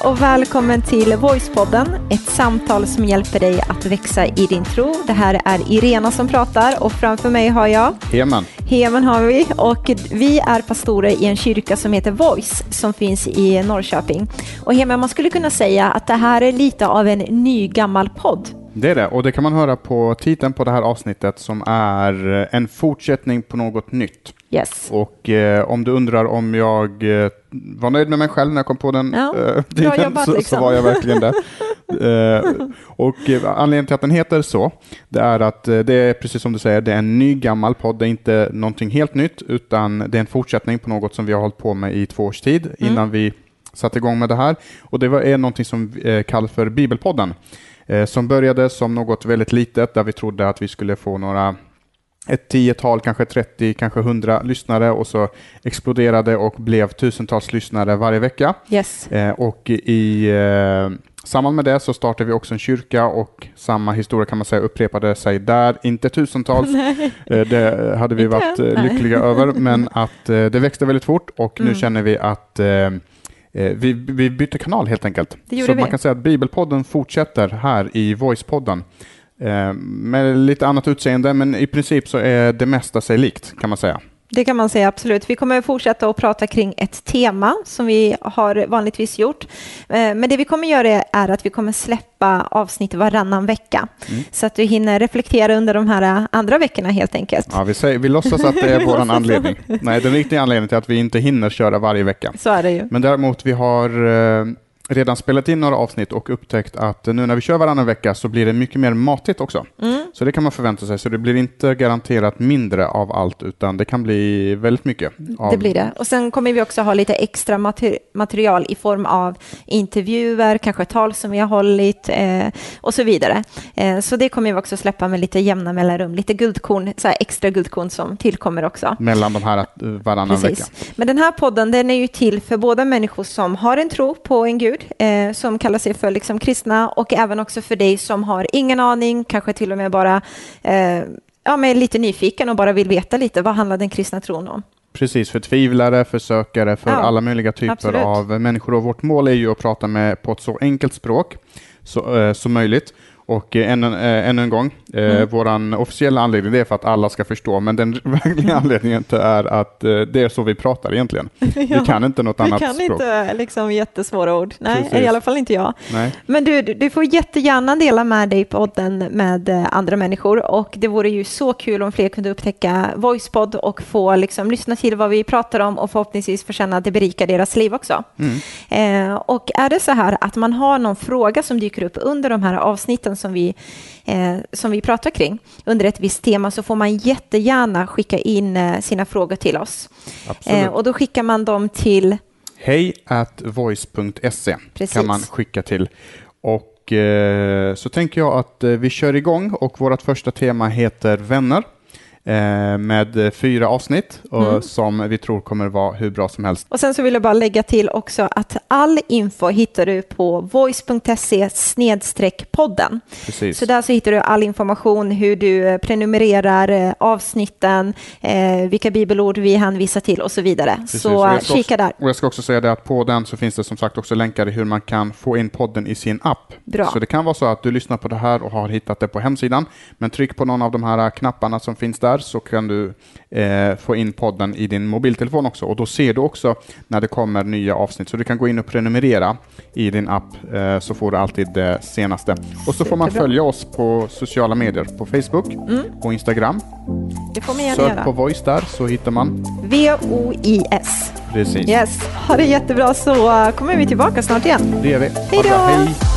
och välkommen till Voicepodden, ett samtal som hjälper dig att växa i din tro. Det här är Irena som pratar och framför mig har jag Heman. Heman har vi och vi är pastorer i en kyrka som heter Voice som finns i Norrköping. Och Heman, man skulle kunna säga att det här är lite av en ny gammal podd. Det är det, och det kan man höra på titeln på det här avsnittet som är en fortsättning på något nytt. Yes. Och eh, om du undrar om jag eh, var nöjd med mig själv när jag kom på den Ja, eh, jobbat, så, liksom. så var jag verkligen det. eh, och eh, anledningen till att den heter så, det är att eh, det är precis som du säger, det är en ny gammal podd. Det är inte någonting helt nytt, utan det är en fortsättning på något som vi har hållit på med i två års tid Mm. innan vi satte igång med det här. Och det var, är någonting som eh, kallas för Bibelpodden, som började som något väldigt litet där vi trodde att vi skulle få några ett tiotal, kanske 30, kanske 100 lyssnare och så exploderade och blev tusentals lyssnare varje vecka. Yes. Eh, och i eh, samband med det så startade vi också en kyrka och samma historia kan man säga upprepade sig där. Inte tusentals, eh, det hade vi varit eh, lyckliga över, men att eh, det växte väldigt fort och nu Mm. känner vi att eh, vi, vi bytte kanal helt enkelt. Så vi. man kan säga att Bibelpodden fortsätter här i Voicepodden. Eh, med lite annat utseende, men i princip så är det mesta sig likt kan man säga. Det kan man säga absolut. Vi kommer fortsätta att prata kring ett tema som vi har vanligtvis gjort. Eh, Men det vi kommer göra är att vi kommer släppa avsnitt varannan vecka. Mm. Så att du hinner reflektera under de här andra veckorna helt enkelt. Ja, vi, säger, vi låtsas att det är vår anledning. Nej, den riktiga anledningen till att vi inte hinner köra varje vecka. Så är det ju. Men däremot, vi har eh, redan spelat in några avsnitt och upptäckt att nu när vi kör varannan vecka så blir det mycket mer matigt också. Mm. Så det kan man förvänta sig. Så det blir inte garanterat mindre av allt, utan det kan bli väldigt mycket. Av, Det blir det. Och sen kommer vi också ha lite extra mater- material i form av intervjuer, kanske tal som vi har hållit eh, och så vidare. Eh, så det kommer vi också släppa med lite jämna mellanrum, lite guldkorn, så här extra guldkorn som tillkommer också. Mellan de här varannan vecka. Precis. Men den här podden den är ju till för båda människor som har en tro på en gud, eh, som kallar sig för liksom kristna, och även också för dig som har ingen aning, kanske till och med bara eh, ja, men lite nyfiken och bara vill veta lite, vad handlar den kristna tron om? Precis, för tvivlare, för sökare, för Ja, alla möjliga typer absolut. av människor. Och vårt mål är ju att prata med på ett så enkelt språk så, eh, som möjligt. Och eh, ännu, eh, ännu en gång, eh, Mm. våran officiella anledning är för att alla ska förstå, men den verkliga anledningen är att eh, det är så vi pratar egentligen. Vi kan inte något Vi annat kan språk. inte liksom jättesvåra ord. Nej, Precis. i alla fall inte jag. Nej. Men du, du får jättegärna dela med dig podden med eh, andra människor och det vore ju så kul om fler kunde upptäcka Voicepod och få liksom lyssna till vad vi pratar om och förhoppningsvis få känna att det berikar deras liv också. Mm. Eh, och är det så här att man har någon fråga som dyker upp under de här avsnitten som vi, eh, som vi pratar kring under ett visst tema så får man jättegärna skicka in eh, sina frågor till oss. Absolut. Eh, och då skickar man dem till Hej at voice.se kan man skicka till. Och eh, så tänker jag att vi kör igång och vårt första tema heter vänner. Eh, med fyra avsnitt och, Mm. som vi tror kommer vara hur bra som helst. Och sen så vill jag bara lägga till också att all info hittar du på voice.se podden. Precis. Så där så hittar du all information, hur du eh, prenumererar eh, avsnitten, eh, vilka bibelord vi hänvisar till och så vidare. Precis. Så kika också, där. Och jag ska också säga det att på den så finns det som sagt också länkar i hur man kan få in podden i sin app. Bra. Så det kan vara så att du lyssnar på det här och har hittat det på hemsidan, men tryck på någon av de här knapparna som finns där så kan du eh, få in podden i din mobiltelefon också och då ser du också när det kommer nya avsnitt. Så du kan gå in och prenumerera i din app eh, så får du alltid det senaste. Och så får man följa oss på sociala medier, på Facebook och Instagram. Det får man gärna Sök göra. på voice där så hittar man. V-O-I-S. Precis. Yes, ha det jättebra så kommer vi tillbaka snart igen. Det gör vi. Hej då!